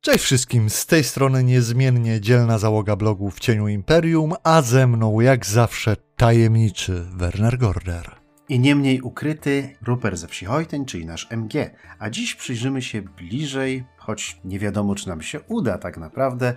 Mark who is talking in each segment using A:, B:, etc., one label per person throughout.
A: Cześć wszystkim, z tej strony niezmiennie dzielna załoga blogu w cieniu Imperium, a ze mną jak zawsze tajemniczy Werner Gorder.
B: I nie mniej ukryty Ruper ze wsi Hojteń, czyli nasz MG. A dziś przyjrzymy się bliżej, choć nie wiadomo czy nam się uda tak naprawdę,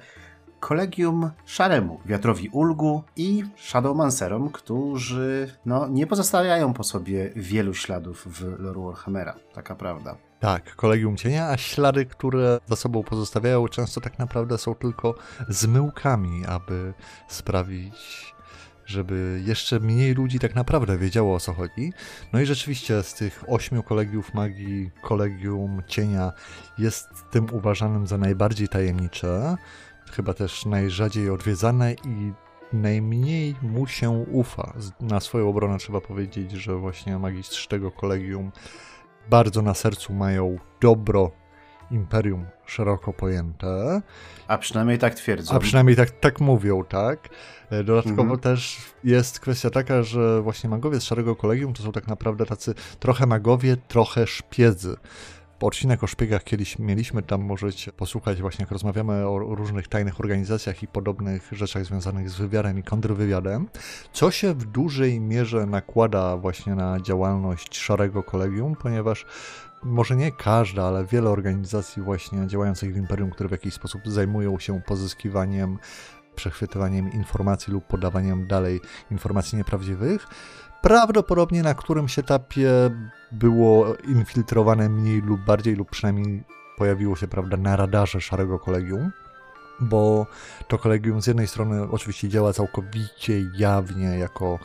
B: kolegium Szaremu, Wiatrowi Ulgu i Shadowmancerom, którzy no, nie pozostawiają po sobie wielu śladów w lore Warhammera, taka prawda.
A: Tak, kolegium cienia, a ślady, które za sobą pozostawiają, często tak naprawdę są tylko zmyłkami, aby sprawić, żeby jeszcze mniej ludzi tak naprawdę wiedziało o co chodzi. No i rzeczywiście z tych ośmiu kolegiów magii, kolegium cienia jest tym uważanym za najbardziej tajemnicze, chyba też najrzadziej odwiedzane i najmniej mu się ufa. Na swoją obronę trzeba powiedzieć, że właśnie magistrzy tego kolegium bardzo na sercu mają dobro imperium szeroko pojęte.
B: A przynajmniej tak twierdzą.
A: A przynajmniej tak, tak mówią, tak. E, dodatkowo
B: Mhm.
A: też jest kwestia taka, że właśnie magowie z Szarego Kolegium to są tak naprawdę tacy trochę magowie, trochę szpiedzy. Odcinek o szpiegach kiedyś mieliśmy, tam możecie posłuchać właśnie jak rozmawiamy o różnych tajnych organizacjach i podobnych rzeczach związanych z wywiadem i kontrwywiadem, co się w dużej mierze nakłada właśnie na działalność Szarego Kolegium, ponieważ może nie każda, ale wiele organizacji właśnie działających w Imperium, które w jakiś sposób zajmują się pozyskiwaniem, przechwytywaniem informacji lub podawaniem dalej informacji nieprawdziwych, prawdopodobnie na którymś etapie było infiltrowane mniej lub bardziej, lub przynajmniej pojawiło się, prawda, na radarze Szarego Kolegium, bo to kolegium z jednej strony oczywiście działa całkowicie jawnie jako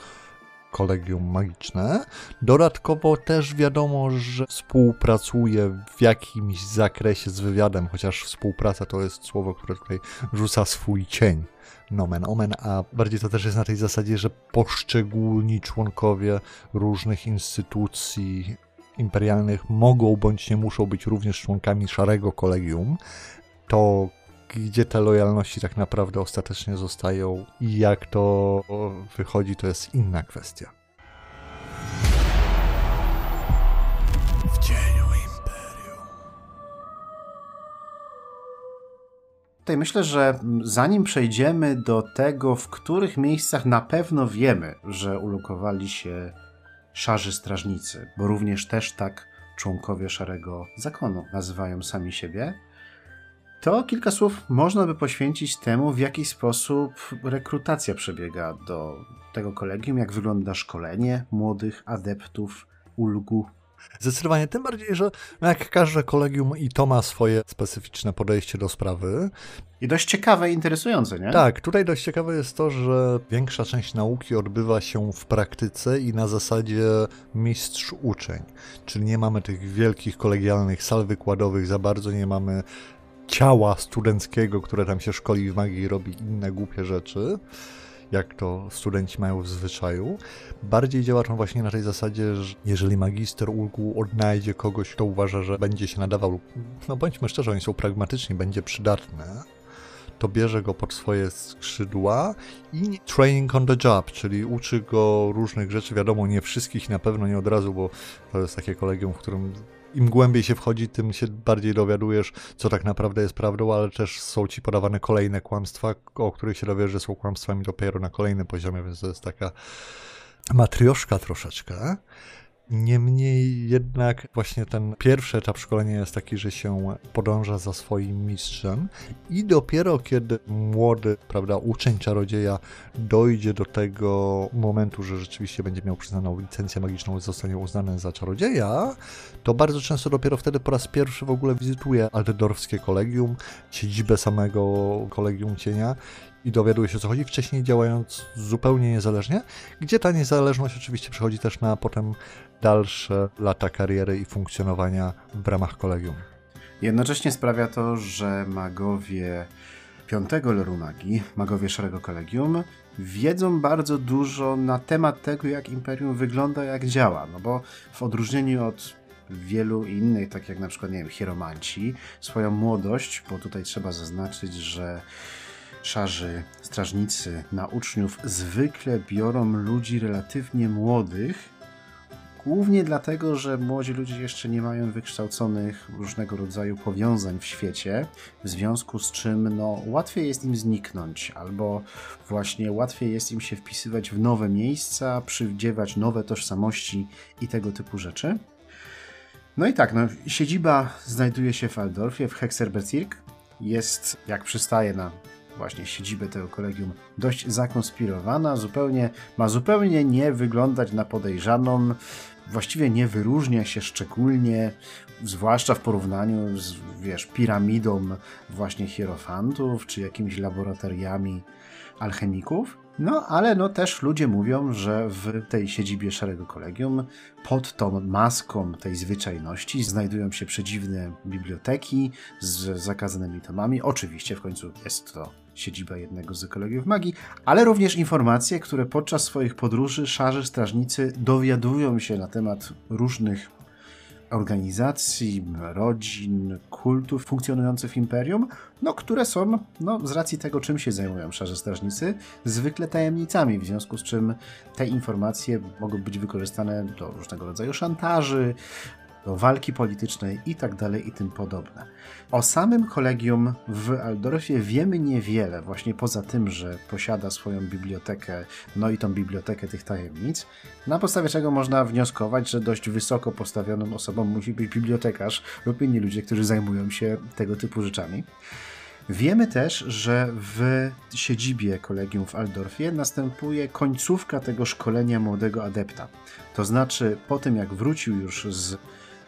A: kolegium magiczne. Dodatkowo też wiadomo, że współpracuje w jakimś zakresie z wywiadem, chociaż współpraca to jest słowo, które tutaj rzuca swój cień. Nomen omen, a bardziej to też jest na tej zasadzie, że poszczególni członkowie różnych instytucji imperialnych mogą bądź nie muszą być również członkami szarego kolegium. To gdzie te lojalności tak naprawdę ostatecznie zostają i jak to wychodzi, to jest inna kwestia.
B: Tutaj myślę, że zanim przejdziemy do tego, w których miejscach na pewno wiemy, że ulokowali się szarzy strażnicy, bo również też tak członkowie Szarego Zakonu nazywają sami siebie, to kilka słów można by poświęcić temu, w jaki sposób rekrutacja przebiega do tego kolegium, jak wygląda szkolenie młodych adeptów ulgu.
A: Zdecydowanie, tym bardziej, że no jak każde kolegium i to ma swoje specyficzne podejście do sprawy.
B: I dość ciekawe i interesujące, nie?
A: Tak, tutaj dość ciekawe jest to, że większa część nauki odbywa się w praktyce i na zasadzie mistrz uczeń. Czyli nie mamy tych wielkich kolegialnych sal wykładowych, za bardzo nie mamy ciała studenckiego, które tam się szkoli w magii i robi inne głupie rzeczy, jak to studenci mają w zwyczaju. Bardziej działa to właśnie na tej zasadzie, że jeżeli magister ulgu odnajdzie kogoś, kto uważa, że będzie się nadawał, no bądźmy szczerzy, oni są pragmatyczni, będzie przydatny, to bierze go pod swoje skrzydła i training on the job, czyli uczy go różnych rzeczy, wiadomo, nie wszystkich, na pewno nie od razu, bo to jest takie kolegium, w którym im głębiej się wchodzi, tym się bardziej dowiadujesz, co tak naprawdę jest prawdą, ale też są ci podawane kolejne kłamstwa, o których się dowiesz, że są kłamstwami dopiero na kolejnym poziomie, więc to jest taka matrioszka troszeczkę. Niemniej jednak właśnie ten pierwszy etap szkolenia jest taki, że się podąża za swoim mistrzem i dopiero kiedy młody, prawda, uczeń czarodzieja dojdzie do tego momentu, że rzeczywiście będzie miał przyznaną licencję magiczną i zostanie uznany za czarodzieja, to bardzo często dopiero wtedy po raz pierwszy w ogóle wizytuje Aldedorfskie Kolegium, siedzibę samego Kolegium Cienia i dowiaduje się o co chodzi, wcześniej działając zupełnie niezależnie, gdzie ta niezależność oczywiście przechodzi też na potem dalsze lata kariery i funkcjonowania w ramach kolegium.
B: Jednocześnie sprawia to, że magowie piątego loru magii, magowie Szarego Kolegium, wiedzą bardzo dużo na temat tego, jak Imperium wygląda, jak działa. No bo w odróżnieniu od wielu innych, tak jak na przykład, nie wiem, hieromanci, swoją młodość, bo tutaj trzeba zaznaczyć, że szarzy strażnicy na uczniów zwykle biorą ludzi relatywnie młodych, Głównie dlatego, że młodzi ludzie jeszcze nie mają wykształconych różnego rodzaju powiązań w świecie, w związku z czym no, łatwiej jest im zniknąć, albo właśnie łatwiej jest im się wpisywać w nowe miejsca, przywdziewać nowe tożsamości i tego typu rzeczy. No i tak, no, siedziba znajduje się w Aldorfie, w Hexerbezirk. Jest, jak przystaje na właśnie siedzibę tego kolegium, dość zakonspirowana, zupełnie, ma zupełnie nie wyglądać na podejrzaną, właściwie nie wyróżnia się szczególnie, zwłaszcza w porównaniu z, wiesz, piramidą właśnie hierofantów, czy jakimiś laboratoriami alchemików. No, ale no też ludzie mówią, że w tej siedzibie Szarego Kolegium pod tą maską tej zwyczajności znajdują się przedziwne biblioteki z zakazanymi tomami. Oczywiście w końcu jest to siedziba jednego z kolegiów magii, ale również informacje, które podczas swoich podróży szarzy strażnicy dowiadują się na temat różnych organizacji, rodzin, kultów funkcjonujących w imperium, no, które są, no, z racji tego, czym się zajmują szarze strażnicy, zwykle tajemnicami, w związku z czym te informacje mogą być wykorzystane do różnego rodzaju szantaży, do walki politycznej i tak i tym podobne. O samym kolegium w Aldorfie wiemy niewiele, właśnie poza tym, że posiada swoją bibliotekę, no i tą bibliotekę tych tajemnic, na podstawie czego można wnioskować, że dość wysoko postawioną osobą musi być bibliotekarz lub inni ludzie, którzy zajmują się tego typu rzeczami. Wiemy też, że w siedzibie kolegium w Aldorfie następuje końcówka tego szkolenia młodego adepta. To znaczy, po tym jak wrócił już z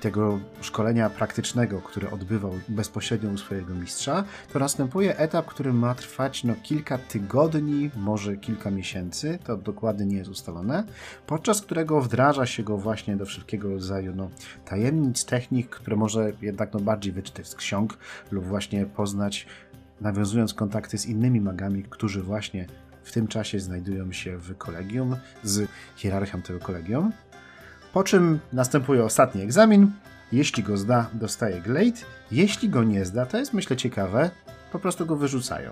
B: tego szkolenia praktycznego, które odbywał bezpośrednio u swojego mistrza, to następuje etap, który ma trwać no, kilka tygodni, może kilka miesięcy, to dokładnie nie jest ustalone, podczas którego wdraża się go właśnie do wszelkiego rodzaju no, tajemnic, technik, które może jednak no, bardziej wyczytać z ksiąg lub właśnie poznać, nawiązując kontakty z innymi magami, którzy właśnie w tym czasie znajdują się w kolegium, z hierarchią tego kolegium. Po czym następuje ostatni egzamin. Jeśli go zda, dostaje glade. Jeśli go nie zda, to jest myślę ciekawe, po prostu go wyrzucają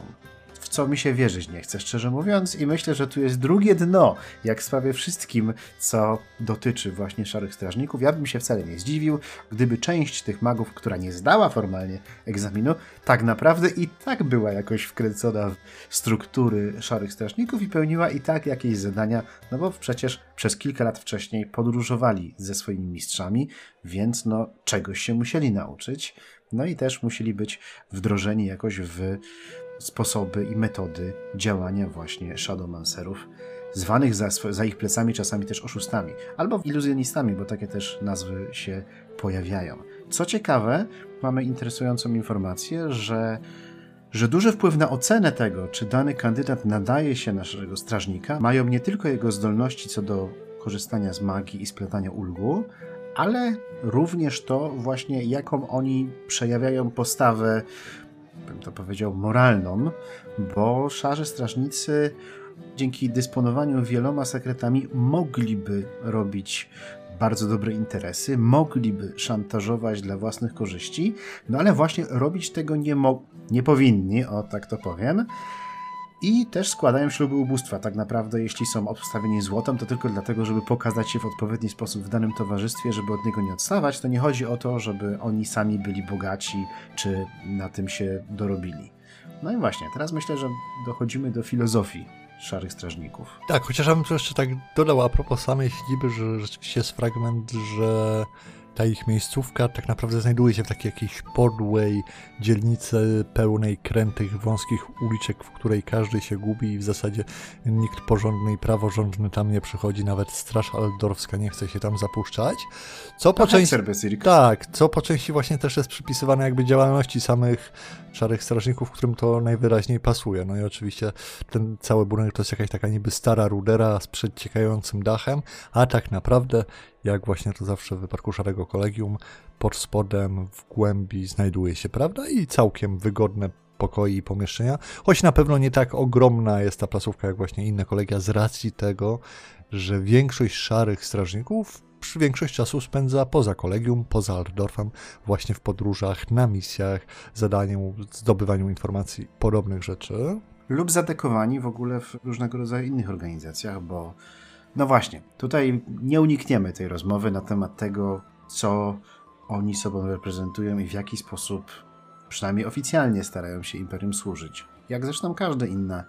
B: w co mi się wierzyć nie chce, szczerze mówiąc, i myślę, że tu jest drugie dno, jak w sprawie wszystkim, co dotyczy właśnie Szarych Strażników. Ja bym się wcale nie zdziwił, gdyby część tych magów, która nie zdała formalnie egzaminu, tak naprawdę i tak była jakoś wkręcona w struktury Szarych Strażników i pełniła i tak jakieś zadania, no bo przecież przez kilka lat wcześniej podróżowali ze swoimi mistrzami, więc no czegoś się musieli nauczyć. No i też musieli być wdrożeni jakoś w sposoby i metody działania właśnie Shadowmancerów, zwanych za, za ich plecami czasami też oszustami, albo iluzjonistami, bo takie też nazwy się pojawiają. Co ciekawe, mamy interesującą informację, że że duży wpływ na ocenę tego, czy dany kandydat nadaje się naszego strażnika, mają nie tylko jego zdolności co do korzystania z magii i splatania ulgu, ale również to właśnie, jaką oni przejawiają postawę bym to powiedział, moralną, bo szarzy strażnicy dzięki dysponowaniu wieloma sekretami mogliby robić bardzo dobre interesy, mogliby szantażować dla własnych korzyści, no ale właśnie robić tego nie, nie powinni, o tak to powiem. I też składają śluby ubóstwa. Tak naprawdę, jeśli są obstawieni złotem, to tylko dlatego, żeby pokazać się w odpowiedni sposób w danym towarzystwie, żeby od niego nie odstawać. To nie chodzi o to, żeby oni sami byli bogaci, czy na tym się dorobili. No i właśnie, teraz myślę, że dochodzimy do filozofii szarych strażników.
A: Tak, chociaż ja bym jeszcze tak dodał a propos samej siedziby, że rzeczywiście jest fragment, że ta ich miejscówka tak naprawdę znajduje się w takiej jakiejś podłej dzielnicy pełnej krętych, wąskich uliczek, w której każdy się gubi i w zasadzie nikt porządny i praworządny tam nie przychodzi, nawet Straż Aldorfska nie chce się tam zapuszczać. Co po części... Tak, co po części właśnie też jest przypisywane jakby działalności samych szarych strażników, którym to najwyraźniej pasuje. No i oczywiście ten cały budynek to jest jakaś taka niby stara rudera z przedciekającym dachem, a tak naprawdę, jak właśnie to zawsze w wypadku szarego kolegium, pod spodem w głębi znajduje się, prawda, i całkiem wygodne pokoje i pomieszczenia, choć na pewno nie tak ogromna jest ta placówka jak właśnie inne kolegia z racji tego, że większość szarych strażników większość czasu spędza poza kolegium, poza Aldorfem, właśnie w podróżach, na misjach, zadaniu, zdobywaniu informacji, podobnych rzeczy.
B: Lub zadekowani w ogóle w różnego rodzaju innych organizacjach, bo No właśnie, tutaj nie unikniemy tej rozmowy na temat tego, co oni sobą reprezentują i w jaki sposób, przynajmniej oficjalnie, starają się Imperium służyć. Jak zresztą każde inne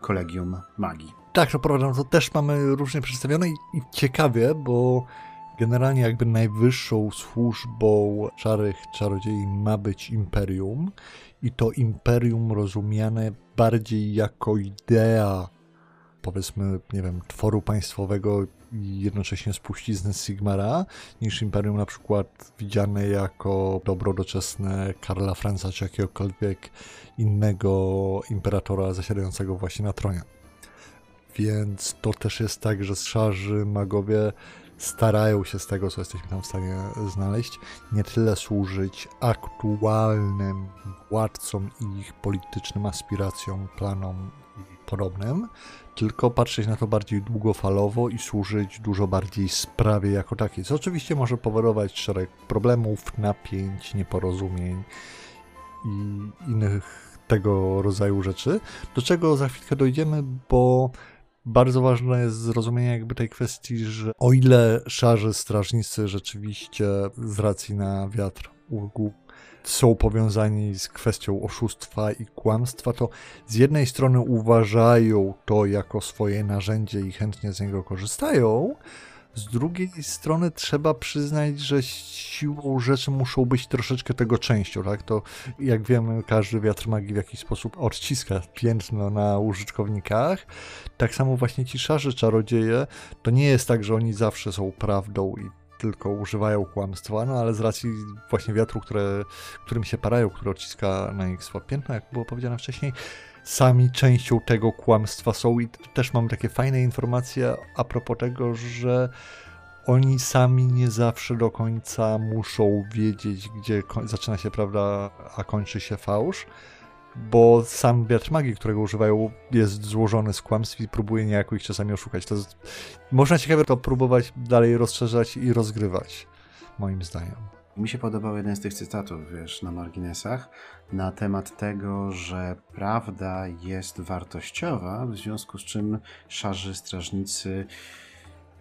B: kolegium magii.
A: Tak, to prawda, to też mamy różnie przedstawione i, i ciekawie, bo generalnie jakby najwyższą służbą szarych czarodziei ma być Imperium i to Imperium rozumiane bardziej jako idea powiedzmy, nie wiem, tworu państwowego i jednocześnie spuścizny Sigmara, niż Imperium na przykład widziane jako dobro doczesne Karla Franza czy jakiegokolwiek innego imperatora zasiadającego właśnie na tronie. Więc to też jest tak, że szarzy magowie starają się z tego, co jesteśmy tam w stanie znaleźć, nie tyle służyć aktualnym władcom i ich politycznym aspiracjom, planom i podobnym, tylko patrzeć na to bardziej długofalowo i służyć dużo bardziej sprawie jako takiej, co oczywiście może powodować szereg problemów, napięć, nieporozumień i innych tego rodzaju rzeczy, do czego za chwilkę dojdziemy, bo bardzo ważne jest zrozumienie jakby tej kwestii, że o ile szarzy strażnicy rzeczywiście z racji na wiatr urgu są powiązani z kwestią oszustwa i kłamstwa, to z jednej strony uważają to jako swoje narzędzie i chętnie z niego korzystają, z drugiej strony trzeba przyznać, że siłą rzeczy muszą być troszeczkę tego częścią, tak? To jak wiemy, każdy wiatr magii w jakiś sposób odciska piętno na użytkownikach. Tak samo właśnie ci szarzy czarodzieje, to nie jest tak, że oni zawsze są prawdą i tylko używają kłamstwa, no ale z racji właśnie wiatru, które, którym się parają, które odciska na nich swoje piętno, jak było powiedziane wcześniej, sami częścią tego kłamstwa są i też mam takie fajne informacje a propos tego, że oni sami nie zawsze do końca muszą wiedzieć, gdzie zaczyna się prawda, a kończy się fałsz, bo sam wiatr magii, którego używają, jest złożony z kłamstw i próbuje niejako ich czasami oszukać. To jest, można ciekawie to próbować dalej rozszerzać i rozgrywać, moim zdaniem.
B: Mi się podobał jeden z tych cytatów, wiesz, na marginesach, na temat tego, że prawda jest wartościowa, w związku z czym szarzy strażnicy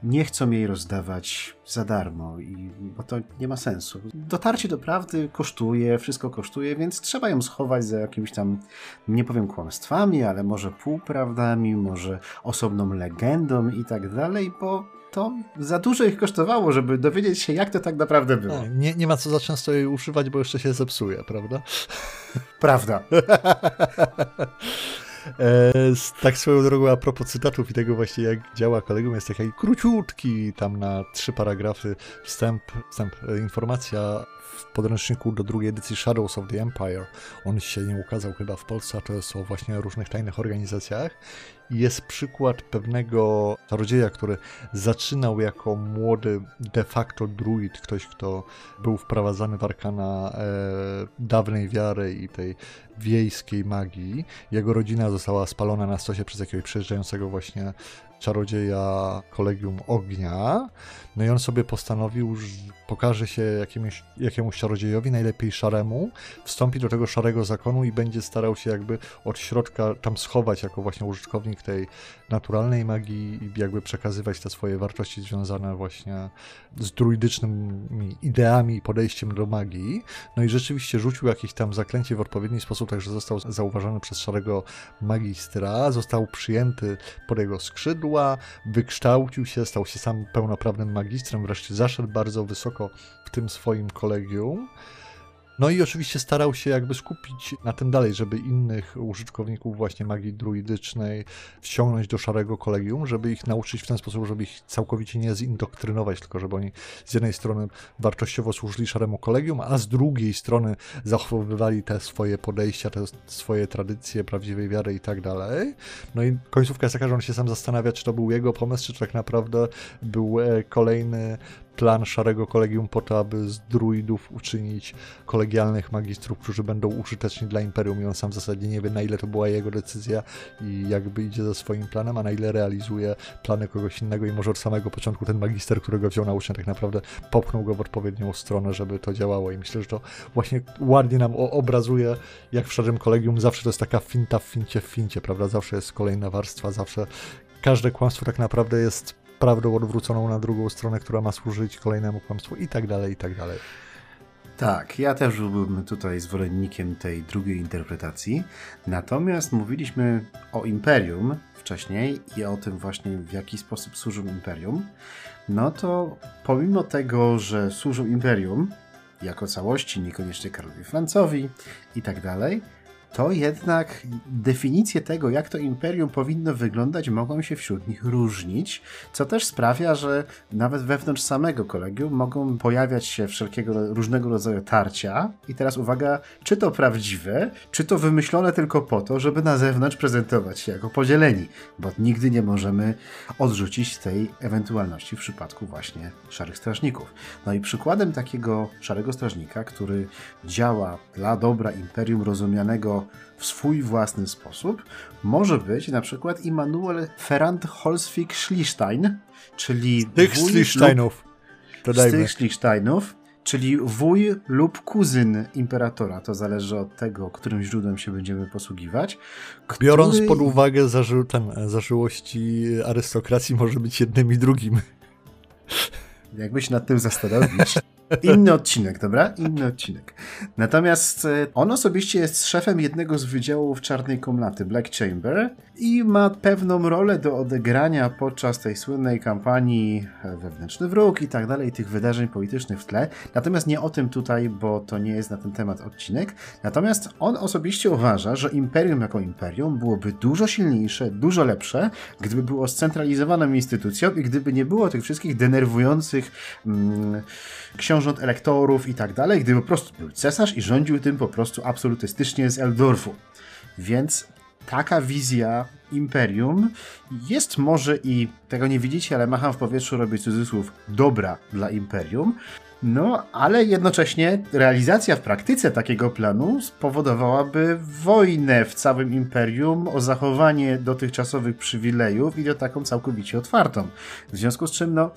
B: nie chcą jej rozdawać za darmo, i, bo to nie ma sensu. Dotarcie do prawdy kosztuje, wszystko kosztuje, więc trzeba ją schować za jakimiś tam, nie powiem kłamstwami, ale może półprawdami, może osobną legendą i tak dalej, bo to za dużo ich kosztowało, żeby dowiedzieć się, jak to tak naprawdę było.
A: nie, nie ma co za często jej używać, bo jeszcze się zepsuje, prawda?
B: Prawda.
A: E, tak swoją drogą a propos cytatów i tego właśnie jak działa kolegum, jest taki króciutki, tam na trzy paragrafy wstęp, wstęp e, informacja w podręczniku do drugiej edycji Shadows of the Empire. On się nie ukazał chyba w Polsce, a to jest o właśnie różnych tajnych organizacjach jest przykład pewnego czarodzieja, który zaczynał jako młody de facto druid, ktoś, kto był wprowadzany w arkana e, dawnej wiary i tej wiejskiej magii. Jego rodzina została spalona na stosie przez jakiegoś przejeżdżającego właśnie czarodzieja Kolegium Ognia. No i on sobie postanowił, że pokaże się jakiemuś, jakiemuś czarodziejowi, najlepiej szaremu, wstąpi do tego szarego zakonu i będzie starał się jakby od środka tam schować jako właśnie użytkownik tej naturalnej magii i jakby przekazywać te swoje wartości związane właśnie z druidycznymi ideami i podejściem do magii. No i rzeczywiście rzucił jakieś tam zaklęcie w odpowiedni sposób, także został zauważony przez szarego magistra, został przyjęty pod jego wykształcił się, stał się sam pełnoprawnym magistrem, wreszcie zaszedł bardzo wysoko w tym swoim kolegium. No i oczywiście starał się jakby skupić na tym dalej, żeby innych użytkowników właśnie magii druidycznej wciągnąć do szarego kolegium, żeby ich nauczyć w ten sposób, żeby ich całkowicie nie zindoktrynować, tylko żeby oni z jednej strony wartościowo służyli szaremu kolegium, a z drugiej strony zachowywali te swoje podejścia, te swoje tradycje prawdziwej wiary i tak dalej. No i końcówka jest taka, że on się sam zastanawia, czy to był jego pomysł, czy tak naprawdę był e, kolejny plan Szarego Kolegium po to, aby z druidów uczynić kolegialnych magistrów, którzy będą użyteczni dla Imperium i on sam w zasadzie nie wie, na ile to była jego decyzja i jakby idzie za swoim planem, a na ile realizuje plany kogoś innego i może od samego początku ten magister, którego wziął na uczeń, tak naprawdę popchnął go w odpowiednią stronę, żeby to działało i myślę, że to właśnie ładnie nam obrazuje, jak w Szarym Kolegium zawsze to jest taka finta w fincie w fincie, prawda? Zawsze jest kolejna warstwa, zawsze każde kłamstwo tak naprawdę jest prawdą odwróconą na drugą stronę, która ma służyć kolejnemu kłamstwu i tak dalej, i tak dalej.
B: Tak, ja też byłbym tutaj zwolennikiem tej drugiej interpretacji. Natomiast mówiliśmy o imperium wcześniej i o tym właśnie w jaki sposób służą imperium. No to pomimo tego, że służą imperium jako całości, niekoniecznie Karolowi Francowi i tak dalej, to jednak definicje tego, jak to imperium powinno wyglądać, mogą się wśród nich różnić, co też sprawia, że nawet wewnątrz samego kolegium mogą pojawiać się wszelkiego różnego rodzaju tarcia. I teraz uwaga, czy to prawdziwe, czy to wymyślone tylko po to, żeby na zewnątrz prezentować się jako podzieleni, bo nigdy nie możemy odrzucić tej ewentualności w przypadku właśnie szarych strażników. No i przykładem takiego szarego strażnika, który działa dla dobra imperium rozumianego w swój własny sposób, może być na przykład Immanuel Ferrand Holzwig Schliestein, czyli
A: tych Schliesteinów.
B: Z tych Schliesteinów, czyli wuj lub kuzyn imperatora. To zależy od tego, którym źródłem się będziemy posługiwać.
A: Który... Biorąc pod uwagę zaży ten, zażyłości arystokracji, może być jednym i drugim.
B: Jakby się nad tym zastanowić, Inny odcinek, dobra? Inny odcinek. Natomiast e, on osobiście jest szefem jednego z wydziałów Czarnej Komnaty, Black Chamber, i ma pewną rolę do odegrania podczas tej słynnej kampanii e, Wewnętrzny Wróg i tak dalej, tych wydarzeń politycznych w tle. Natomiast nie o tym tutaj, bo to nie jest na ten temat odcinek. Natomiast on osobiście uważa, że Imperium jako Imperium byłoby dużo silniejsze, dużo lepsze, gdyby było scentralizowaną instytucją i gdyby nie było tych wszystkich denerwujących mm, książąt elektorów i tak dalej, gdyby po prostu był cesarz i rządził tym po prostu absolutystycznie z Eldorfu. Więc taka wizja imperium jest może i tego nie widzicie, ale macham w powietrzu, robię cudzysłów, dobra dla imperium. No, ale jednocześnie realizacja w praktyce takiego planu spowodowałaby wojnę w całym imperium o zachowanie dotychczasowych przywilejów i to taką całkowicie otwartą. W związku z czym, no,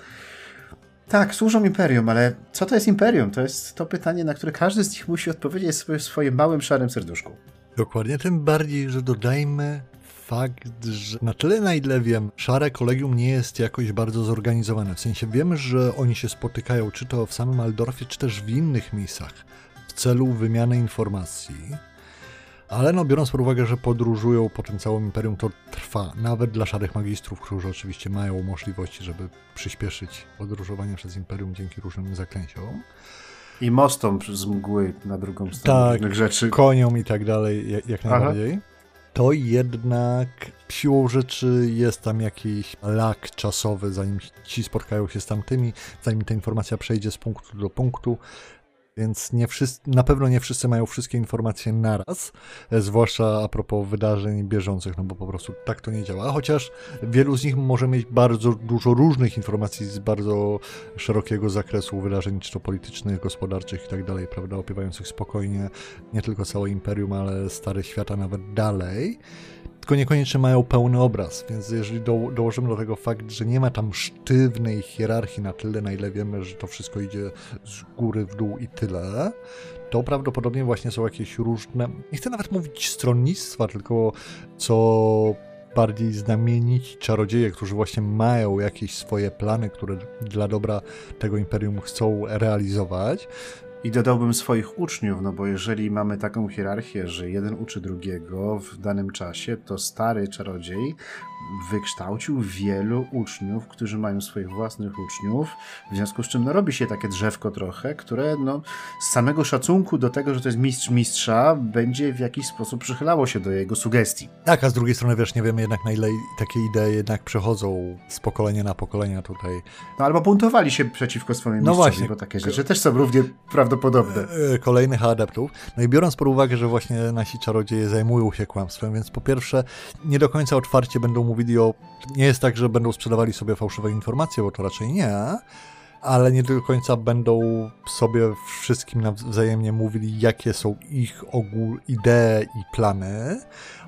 B: tak, służą imperium, ale co to jest imperium? To jest to pytanie, na które każdy z nich musi odpowiedzieć w swoim małym, szarym serduszku.
A: Dokładnie, tym bardziej, że dodajmy fakt, że na tyle na ile wiem, szare kolegium nie jest jakoś bardzo zorganizowane. W sensie wiemy, że oni się spotykają czy to w samym Aldorfie, czy też w innych miejscach w celu wymiany informacji. Ale no, biorąc pod uwagę, że podróżują po tym całym imperium, to trwa. Nawet dla szarych magistrów, którzy oczywiście mają możliwości, żeby przyspieszyć podróżowanie przez imperium dzięki różnym zaklęciom.
B: I mostom z mgły na drugą stronę
A: tak,
B: różnych rzeczy.
A: koniom i tak dalej, jak, jak najbardziej. To jednak siłą rzeczy jest tam jakiś lak czasowy, zanim ci spotkają się z tamtymi, zanim ta informacja przejdzie z punktu do punktu. Więc nie wszyscy, na pewno nie wszyscy mają wszystkie informacje naraz, zwłaszcza a propos wydarzeń bieżących, no bo po prostu tak to nie działa. Chociaż wielu z nich może mieć bardzo dużo różnych informacji z bardzo szerokiego zakresu wydarzeń, czy to politycznych, gospodarczych i tak dalej, prawda, opiewających spokojnie nie tylko całe imperium, ale stare świata nawet dalej tylko niekoniecznie mają pełny obraz, więc jeżeli do, dołożymy do tego fakt, że nie ma tam sztywnej hierarchii na tyle, na ile wiemy, że to wszystko idzie z góry w dół i tyle, to prawdopodobnie właśnie są jakieś różne, nie chcę nawet mówić stronnictwa, tylko co bardziej znamienici czarodzieje, którzy właśnie mają jakieś swoje plany, które dla dobra tego imperium chcą realizować,
B: i dodałbym swoich uczniów, no bo jeżeli mamy taką hierarchię, że jeden uczy drugiego w danym czasie, to stary czarodziej wykształcił wielu uczniów, którzy mają swoich własnych uczniów, w związku z czym no, robi się takie drzewko trochę, które no, z samego szacunku do tego, że to jest mistrz mistrza, będzie w jakiś sposób przychylało się do jego sugestii.
A: Tak, a z drugiej strony wiesz, nie wiemy jednak na ile takie idee jednak przechodzą z pokolenia na pokolenia tutaj.
B: No albo buntowali się przeciwko swoim no mistrzowi, właśnie. bo takie rzeczy też są równie prawdopodobne.
A: E, kolejnych adeptów. No i biorąc pod uwagę, że właśnie nasi czarodzieje zajmują się kłamstwem, więc po pierwsze nie do końca otwarcie będą mówili o. Nie jest tak, że będą sprzedawali sobie fałszywe informacje, bo to raczej nie, ale nie do końca będą sobie wszystkim wzajemnie mówili, jakie są ich ogół idee i plany.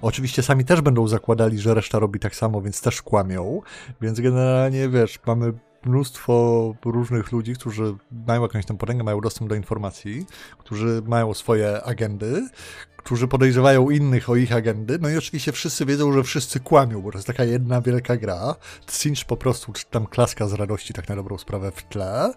A: Oczywiście sami też będą zakładali, że reszta robi tak samo, więc też kłamią. Więc generalnie wiesz, mamy mnóstwo różnych ludzi, którzy mają jakąś tam potęgę, mają dostęp do informacji, którzy mają swoje agendy, którzy podejrzewają innych o ich agendy, no i oczywiście wszyscy wiedzą, że wszyscy kłamią, bo to jest taka jedna wielka gra. Cinch po prostu czy tam klaska z radości tak na dobrą sprawę w tle.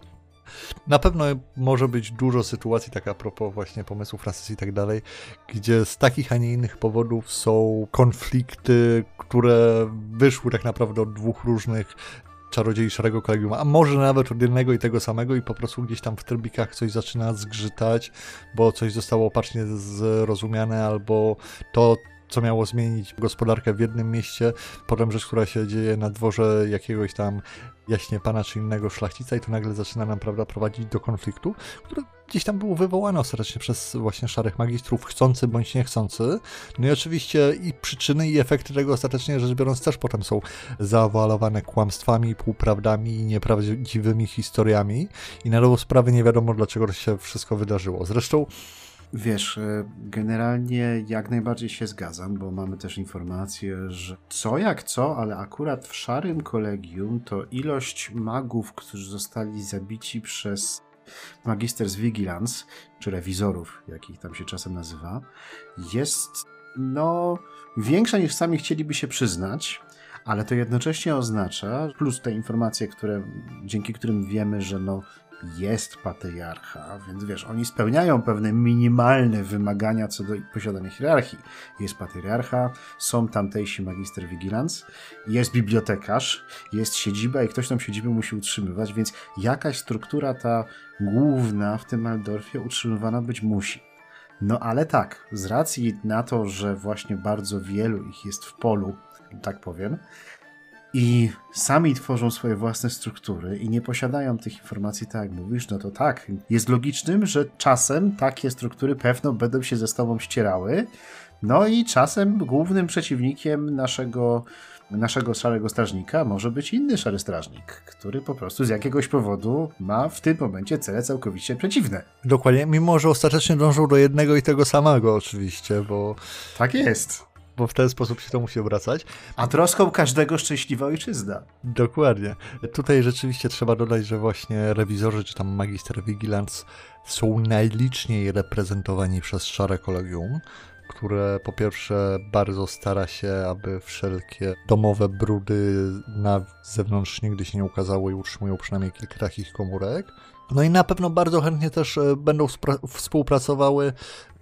A: Na pewno może być dużo sytuacji, tak a propos właśnie pomysłów Francis i tak dalej, gdzie z takich, a nie innych powodów są konflikty, które wyszły tak naprawdę od dwóch różnych czarodziei Szarego Kolegium, a może nawet od jednego i tego samego i po prostu gdzieś tam w trybikach coś zaczyna zgrzytać, bo coś zostało opacznie zrozumiane, albo to co miało zmienić gospodarkę w jednym mieście, potem rzecz, która się dzieje na dworze jakiegoś tam jaśnie pana czy innego szlachcica i to nagle zaczyna nam, prawda, prowadzić do konfliktu, który gdzieś tam był wywołany ostatecznie przez właśnie szarych magistrów, chcący bądź niechcący. No i oczywiście i przyczyny i efekty tego ostatecznie rzecz biorąc też potem są zaawalowane kłamstwami, półprawdami i nieprawdziwymi historiami i na dobrą sprawę nie wiadomo dlaczego się wszystko wydarzyło. Zresztą
B: Wiesz, e, generalnie jak najbardziej się zgadzam, bo mamy też informację, że co jak co, ale akurat w szarym kolegium to ilość magów, którzy zostali zabici przez Magisters Vigilance, czy rewizorów, jakich tam się czasem nazywa, jest no większa niż sami chcieliby się przyznać, ale to jednocześnie oznacza, plus te informacje, które, dzięki którym wiemy, że no jest patriarcha, więc wiesz, oni spełniają pewne minimalne wymagania co do posiadania hierarchii. Jest patriarcha, są tamtejsi magister vigilance, jest bibliotekarz, jest siedziba i ktoś tą siedzibę musi utrzymywać, więc jakaś struktura ta główna w tym Aldorfie utrzymywana być musi. No ale tak, z racji na to, że właśnie bardzo wielu ich jest w polu, tak powiem, i sami tworzą swoje własne struktury i nie posiadają tych informacji, tak jak mówisz, no to tak, jest logicznym, że czasem takie struktury pewno będą się ze sobą ścierały, no i czasem głównym przeciwnikiem naszego, naszego szarego strażnika może być inny szary strażnik, który po prostu z jakiegoś powodu ma w tym momencie cele całkowicie przeciwne.
A: Dokładnie, mimo że ostatecznie dążą do jednego i tego samego oczywiście, bo...
B: Tak jest
A: bo w ten sposób się to musi obracać.
B: A troską każdego szczęśliwa ojczyzna.
A: Dokładnie. Tutaj rzeczywiście trzeba dodać, że właśnie rewizorzy, czy tam magister vigilance są najliczniej reprezentowani przez szare kolegium, które po pierwsze bardzo stara się, aby wszelkie domowe brudy na zewnątrz nigdy się nie ukazały i utrzymują przynajmniej kilka takich komórek. No i na pewno bardzo chętnie też e, będą współpracowały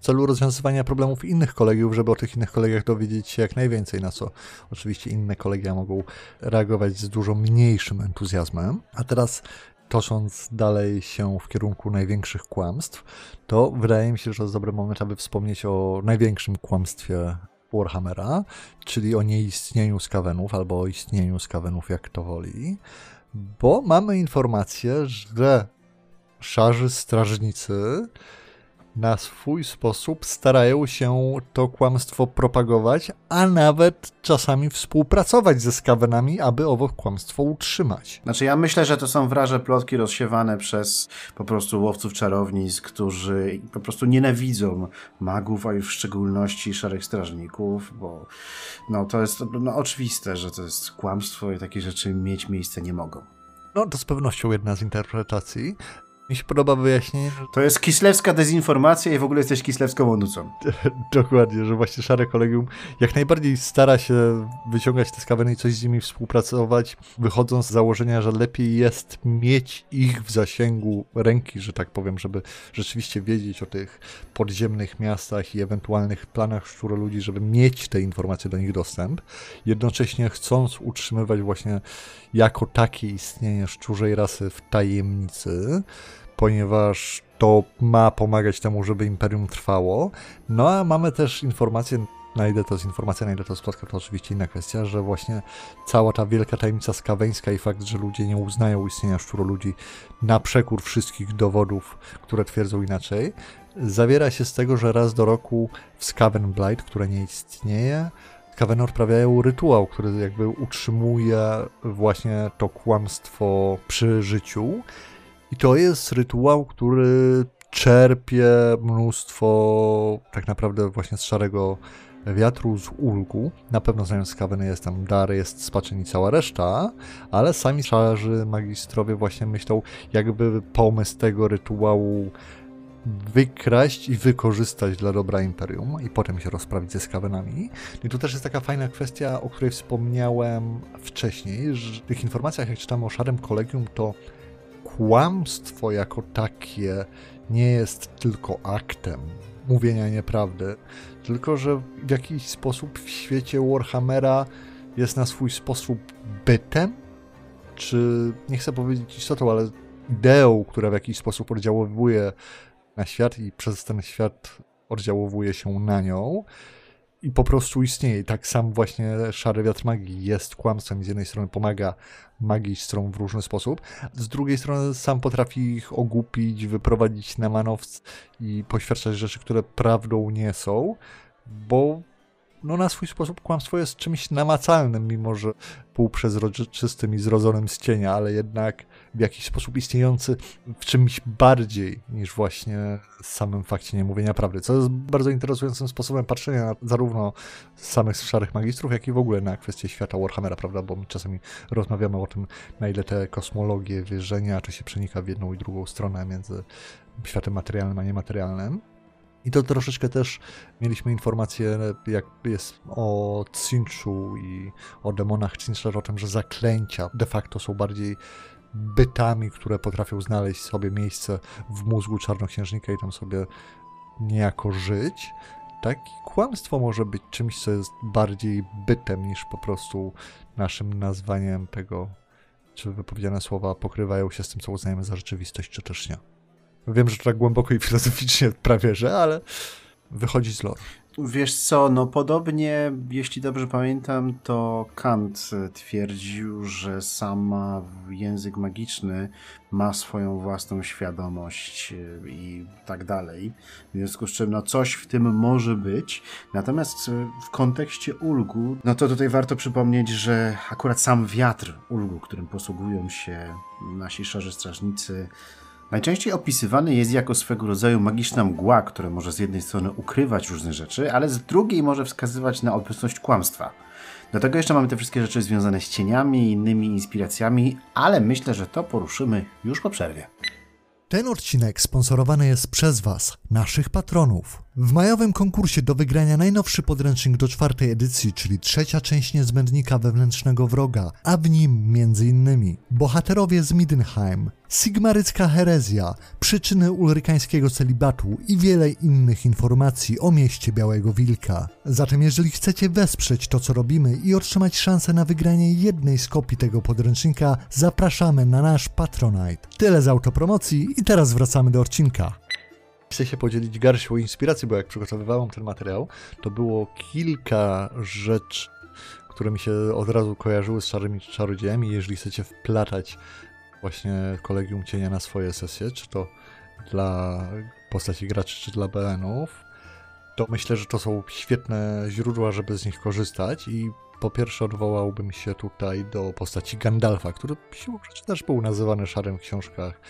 A: celu rozwiązywania problemów innych kolegiów, żeby o tych innych kolegiach dowiedzieć się jak najwięcej, na co oczywiście inne kolegia mogą reagować z dużo mniejszym entuzjazmem. A teraz tosząc dalej się w kierunku największych kłamstw, to wydaje mi się, że jest dobry moment, aby wspomnieć o największym kłamstwie Warhammera, czyli o nieistnieniu skawenów, albo o istnieniu skawenów, jak to woli, bo mamy informację, że szarzy strażnicy na swój sposób starają się to kłamstwo propagować, a nawet czasami współpracować ze skawenami, aby owo kłamstwo utrzymać.
B: Znaczy ja myślę, że to są wraże plotki rozsiewane przez po prostu łowców czarownic, którzy po prostu nienawidzą magów, a już w szczególności szarych strażników, bo no to jest no, oczywiste, że to jest kłamstwo i takie rzeczy mieć miejsce nie mogą.
A: No, to z pewnością jedna z interpretacji. Mi się podoba wyjaśnienie. Że...
B: To jest kislewska dezinformacja i w ogóle jesteś kislewską onucą.
A: Dokładnie, że właśnie szare kolegium jak najbardziej stara się wyciągać te skaweny i coś z nimi współpracować, wychodząc z założenia, że lepiej jest mieć ich w zasięgu ręki, że tak powiem, żeby rzeczywiście wiedzieć o tych podziemnych miastach i ewentualnych planach ludzi, żeby mieć te informacje do nich dostęp, jednocześnie chcąc utrzymywać właśnie jako takie istnienie szczurzej rasy w tajemnicy, ponieważ to ma pomagać temu, żeby imperium trwało. No a mamy też informację, na ile to jest informacja, na ile to jest plotka, to oczywiście inna kwestia, że właśnie cała ta wielka tajemnica skaweńska i fakt, że ludzie nie uznają istnienia ludzi na przekór wszystkich dowodów, które twierdzą inaczej, zawiera się z tego, że raz do roku w Skaven Blight, które nie istnieje, Skaveny odprawiają rytuał, który jakby utrzymuje właśnie to kłamstwo przy życiu. I to jest rytuał, który czerpie mnóstwo tak naprawdę właśnie z szarego wiatru, z ulgu. Na pewno znając Skaweny jest tam dar, jest spaczeń i cała reszta, ale sami szarzy magistrowie właśnie myślą, jakby pomysł tego rytuału wykraść i wykorzystać dla dobra Imperium i potem się rozprawić ze Skawenami. I tu też jest taka fajna kwestia, o której wspomniałem wcześniej, że w tych informacjach, jak czytamy o Szarym Kolegium, to kłamstwo jako takie nie jest tylko aktem mówienia nieprawdy, tylko że w jakiś sposób w świecie Warhammera jest na swój sposób bytem, czy nie chcę powiedzieć istotą, ale ideą, która w jakiś sposób oddziaływuje na świat i przez ten świat oddziałowuje się na nią i po prostu istnieje. I tak sam właśnie Szary Wiatr Magii jest kłamstwem z jednej strony pomaga magistrom w różny sposób, z drugiej strony sam potrafi ich ogłupić, wyprowadzić na manowc i poświadczać rzeczy, które prawdą nie są, bo no na swój sposób kłamstwo jest czymś namacalnym, mimo że półprzezroczystym i zrodzonym z cienia, ale jednak w jakiś sposób istniejący w czymś bardziej niż właśnie samym fakcie niemówienia prawdy, co jest bardzo interesującym sposobem patrzenia na zarówno samych szarych magistrów, jak i w ogóle na kwestię świata Warhammera, prawda, bo my czasami rozmawiamy o tym, na ile te kosmologie, wierzenia, czy się przenika w jedną i drugą stronę między światem materialnym a niematerialnym. I to troszeczkę też mieliśmy informacje, jak jest o Cinchu i o demonach Cincher, o tym, że zaklęcia de facto są bardziej bytami, które potrafią znaleźć sobie miejsce w mózgu czarnoksiężnika i tam sobie niejako żyć. Tak, i kłamstwo może być czymś, co jest bardziej bytem niż po prostu naszym nazwaniem tego, czy wypowiedziane słowa pokrywają się z tym, co uznajemy za rzeczywistość, czy też nie. Wiem, że to tak głęboko i filozoficznie prawie, że, ale wychodzi z lore.
B: Wiesz co, no podobnie, jeśli dobrze pamiętam, to Kant twierdził, że sama język magiczny ma swoją własną świadomość e, i tak dalej. W związku z czym, no coś w tym może być. Natomiast e, w kontekście ulgu, no to tutaj warto przypomnieć, że akurat sam wiatr ulgu, którym posługują się nasi szarzy strażnicy, Najczęściej opisywany jest jako swego rodzaju magiczna mgła, która może z jednej strony ukrywać różne rzeczy, ale z drugiej może wskazywać na obecność kłamstwa. Do tego jeszcze mamy te wszystkie rzeczy związane z cieniami i innymi inspiracjami, ale myślę, że to poruszymy już po przerwie.
A: Ten odcinek sponsorowany jest przez Was, naszych patronów. W majowym konkursie do wygrania najnowszy podręcznik do czwartej edycji, czyli trzecia część niezbędnika wewnętrznego wroga, a w nim m.in. bohaterowie z Middenheim, sigmarycka herezja, przyczyny ulrykańskiego celibatu i wiele innych informacji o mieście Białego Wilka. Zatem jeżeli chcecie wesprzeć to co robimy i otrzymać szansę na wygranie jednej z kopii tego podręcznika, zapraszamy na nasz Patronite. Tyle z autopromocji i teraz wracamy do odcinka chcę się podzielić garścią inspiracji, bo jak przygotowywałem ten materiał, to było kilka rzeczy, które mi się od razu kojarzyły z szarymi czarodziejami. Jeżeli chcecie wplatać właśnie Kolegium Cienia na swoje sesje, czy to dla postaci graczy, czy dla BN-ów, to myślę, że to są świetne źródła, żeby z nich korzystać i po pierwsze odwołałbym się tutaj do postaci Gandalfa, który siłą rzeczy też był nazywany szarym w książkach.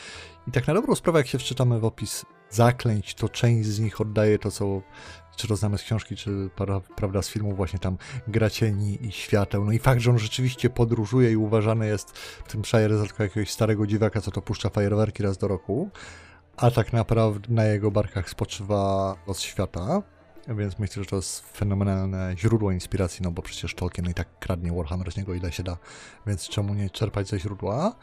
A: I tak na dobrą sprawę, jak się wczytamy w opis zaklęć, to część z nich oddaje to, co czy to znamy z książki, czy prawda z filmu właśnie tam gra cieni i świateł. No i fakt, że on rzeczywiście podróżuje i uważany jest w tym Shire jako jakiegoś starego dziwaka, co to puszcza fajerwerki raz do roku, a tak naprawdę na jego barkach spoczywa los świata. Więc myślę, że to jest fenomenalne źródło inspiracji, no bo przecież Tolkien i tak kradnie Warhammer z niego ile się da, więc czemu nie czerpać ze źródła?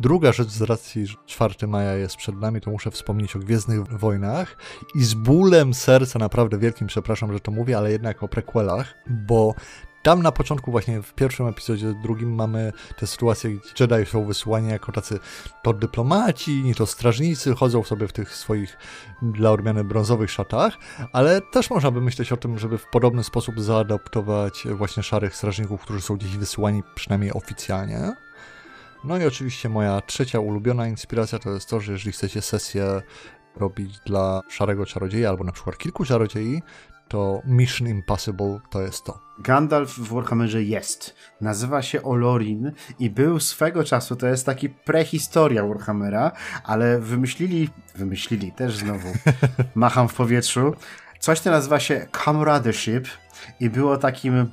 A: Druga rzecz z racji, że 4 maja jest przed nami, to muszę wspomnieć o Gwiezdnych Wojnach i z bólem serca, naprawdę wielkim, przepraszam, że to mówię, ale jednak o prequelach, bo tam na początku, właśnie w pierwszym epizodzie, drugim mamy tę sytuację, gdzie Jedi są wysyłani jako tacy to dyplomaci, to strażnicy, chodzą sobie w tych swoich dla odmiany brązowych szatach, ale też można by myśleć o tym, żeby w podobny sposób zaadaptować właśnie szarych strażników, którzy są gdzieś wysyłani przynajmniej oficjalnie. No i oczywiście moja trzecia ulubiona inspiracja to jest to, że jeżeli chcecie sesję robić dla szarego czarodzieja albo na przykład kilku czarodziei, to Mission Impossible to jest to.
B: Gandalf w Warhammerze jest. Nazywa się Olorin i był swego czasu, to jest taki prehistoria Warhammera, ale wymyślili, wymyślili też znowu, macham w powietrzu, coś to nazywa się Comradeship i było takim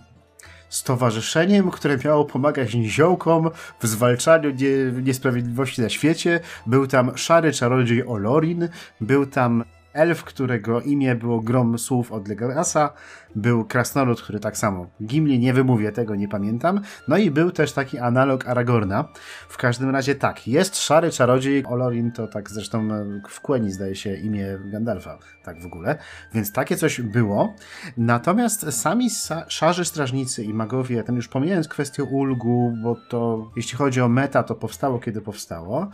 B: stowarzyszeniem, które miało pomagać niziołkom w zwalczaniu nie, niesprawiedliwości na świecie. Był tam szary czarodziej Olorin, był tam elf, którego imię było grom słów od Legasa, był krasnolud, który tak samo. Gimli, nie wymówię tego, nie pamiętam, no i był też taki analog Aragorna. W każdym razie tak, jest szary czarodziej, Olorin to tak zresztą w Kłeni zdaje się imię Gandalfa, tak w ogóle, więc takie coś było. Natomiast sami szarzy strażnicy i magowie, ten już pomijając kwestię ulgu, bo to jeśli chodzi o meta, to powstało kiedy powstało,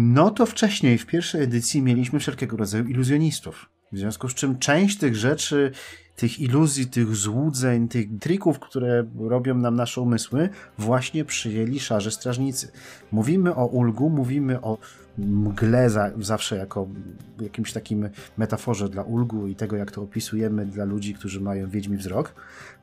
B: no to wcześniej, w pierwszej edycji, mieliśmy wszelkiego rodzaju iluzjonistów. W związku z czym część tych rzeczy, tych iluzji, tych złudzeń, tych trików, które robią nam nasze umysły, właśnie przyjęli szarze strażnicy. Mówimy o ulgu, mówimy o mgle za, zawsze jako jakimś takim metaforze dla ulgu i tego, jak to opisujemy dla ludzi, którzy mają wiedźmi wzrok.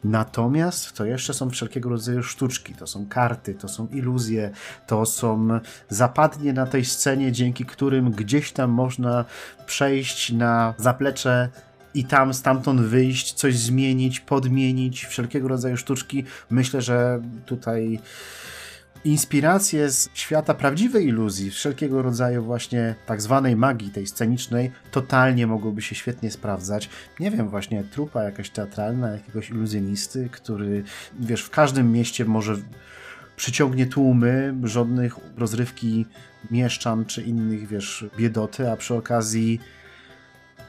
B: Natomiast to jeszcze są wszelkiego rodzaju sztuczki, to są karty, to są iluzje, to są zapadnie na tej scenie, dzięki którym gdzieś tam można przejść na zaplecze i tam stamtąd wyjść, coś zmienić, podmienić, wszelkiego rodzaju sztuczki. Myślę, że tutaj inspiracje z świata prawdziwej iluzji, wszelkiego rodzaju właśnie tak zwanej magii, tej scenicznej, totalnie mogłyby się świetnie sprawdzać. Nie wiem, właśnie trupa jakaś teatralna, jakiegoś iluzjonisty, który, wiesz, w każdym mieście może przyciągnie tłumy, żadnych rozrywki mieszczan czy innych, wiesz, biedoty, a przy okazji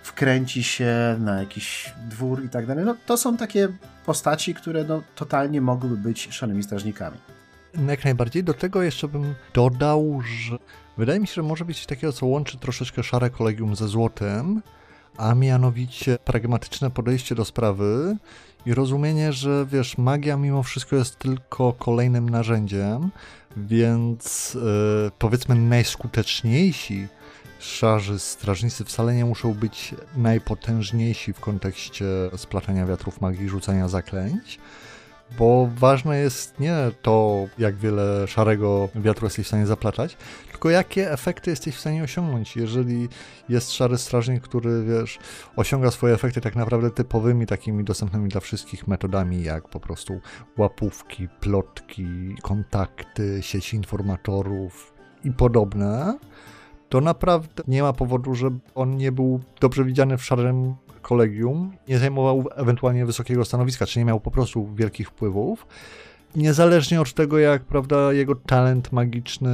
B: wkręci się na jakiś dwór i tak dalej. No, to są takie postaci, które no, totalnie mogłyby być szalonymi strażnikami.
A: Jak najbardziej. Do tego jeszcze bym dodał, że wydaje mi się, że może być coś takiego, co łączy troszeczkę szare kolegium ze złotym, a mianowicie pragmatyczne podejście do sprawy i rozumienie, że wiesz, magia mimo wszystko jest tylko kolejnym narzędziem, więc yy, powiedzmy najskuteczniejsi szarzy strażnicy wcale nie muszą być najpotężniejsi w kontekście splatania wiatrów magii, rzucania zaklęć, bo ważne jest nie to, jak wiele szarego wiatru jesteś w stanie zaplaczać, tylko jakie efekty jesteś w stanie osiągnąć. Jeżeli jest szary strażnik, który, wiesz, osiąga swoje efekty tak naprawdę typowymi, takimi dostępnymi dla wszystkich metodami, jak po prostu łapówki, plotki, kontakty, sieci informatorów i podobne, to naprawdę nie ma powodu, żeby on nie był dobrze widziany w szarym kolegium, nie zajmował ewentualnie wysokiego stanowiska, czy nie miał po prostu wielkich wpływów. Niezależnie od tego, jak prawda, jego talent magiczny,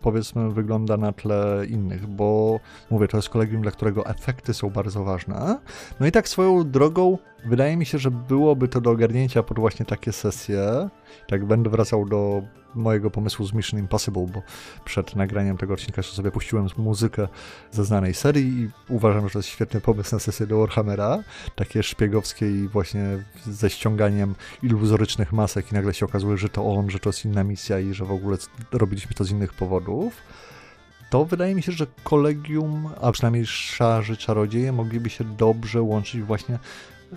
A: powiedzmy, wygląda na tle innych, bo mówię, to jest kolegium, dla którego efekty są bardzo ważne. No i tak swoją drogą, wydaje mi się, że byłoby to do ogarnięcia pod właśnie takie sesje. Tak będę wracał do mojego pomysłu z Mission Impossible, bo przed nagraniem tego odcinka jeszcze sobie puściłem muzykę ze znanej serii i uważam, że to jest świetny pomysł na sesję do Warhammera, takie szpiegowskie i właśnie ze ściąganiem iluzorycznych masek i nagle się okazuje, że to on, że to jest inna misja i że w ogóle robiliśmy to z innych powodów. To wydaje mi się, że kolegium, a przynajmniej szarzy czarodzieje mogliby się dobrze łączyć właśnie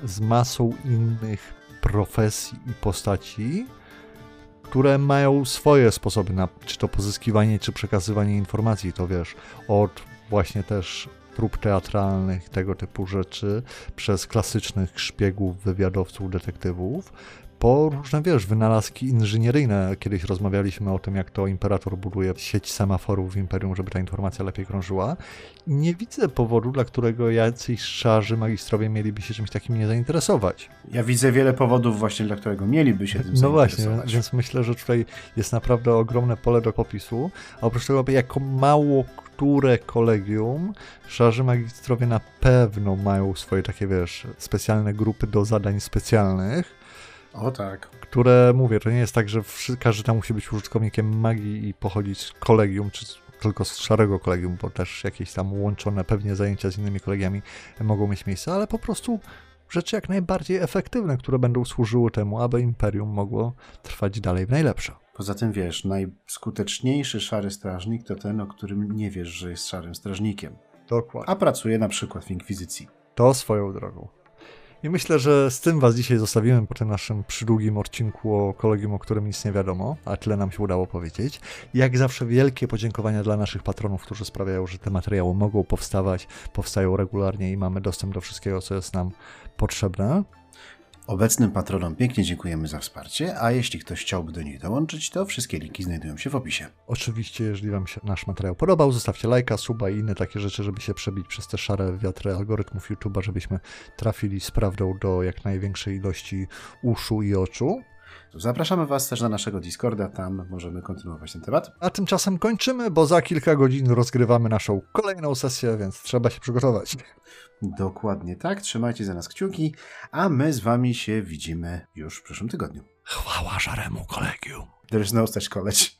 A: z masą innych profesji i postaci, które mają swoje sposoby na czy to pozyskiwanie, czy przekazywanie informacji, to wiesz, od właśnie też prób teatralnych, tego typu rzeczy, przez klasycznych szpiegów, wywiadowców, detektywów, po różne, wiesz, wynalazki inżynieryjne. Kiedyś rozmawialiśmy o tym, jak to imperator buduje sieć semaforów w imperium, żeby ta informacja lepiej krążyła. Nie widzę powodu, dla którego jacyś szarzy magistrowie mieliby się czymś takim nie zainteresować.
B: Ja widzę wiele powodów właśnie, dla którego mieliby się tym
A: no zainteresować. No właśnie, więc myślę, że tutaj jest naprawdę ogromne pole do popisu. A oprócz tego, jako mało które kolegium, szarzy magistrowie na pewno mają swoje takie, wiesz, specjalne grupy do zadań specjalnych,
B: o tak.
A: Które, mówię, to nie jest tak, że każdy tam musi być użytkownikiem magii i pochodzić z kolegium, czy tylko z szarego kolegium, bo też jakieś tam łączone pewnie zajęcia z innymi kolegiami mogą mieć miejsce, ale po prostu rzeczy jak najbardziej efektywne, które będą służyły temu, aby imperium mogło trwać dalej w najlepsze.
B: Poza tym wiesz, najskuteczniejszy szary strażnik to ten, o którym nie wiesz, że jest szarym strażnikiem.
A: Dokładnie.
B: A pracuje na przykład w inkwizycji.
A: To swoją drogą. I myślę, że z tym was dzisiaj zostawimy po tym naszym przydługim odcinku o kolegium, o którym nic nie wiadomo, a tyle nam się udało powiedzieć. Jak zawsze wielkie podziękowania dla naszych patronów, którzy sprawiają, że te materiały mogą powstawać, powstają regularnie i mamy dostęp do wszystkiego, co jest nam potrzebne.
B: Obecnym patronom pięknie dziękujemy za wsparcie, a jeśli ktoś chciałby do nich dołączyć, to wszystkie linki znajdują się w opisie.
A: Oczywiście, jeżeli Wam się nasz materiał podobał, zostawcie lajka, suba i inne takie rzeczy, żeby się przebić przez te szare wiatry algorytmów YouTube'a, żebyśmy trafili z prawdą do jak największej ilości uszu i oczu.
B: Zapraszamy Was też na naszego Discorda, tam możemy kontynuować ten temat.
A: A tymczasem kończymy, bo za kilka godzin rozgrywamy naszą kolejną sesję, więc trzeba się przygotować.
B: Dokładnie tak, trzymajcie za nas kciuki, a my z Wami się widzimy już w przyszłym tygodniu.
A: Chwała szaremu kolegium.
B: There's no such college.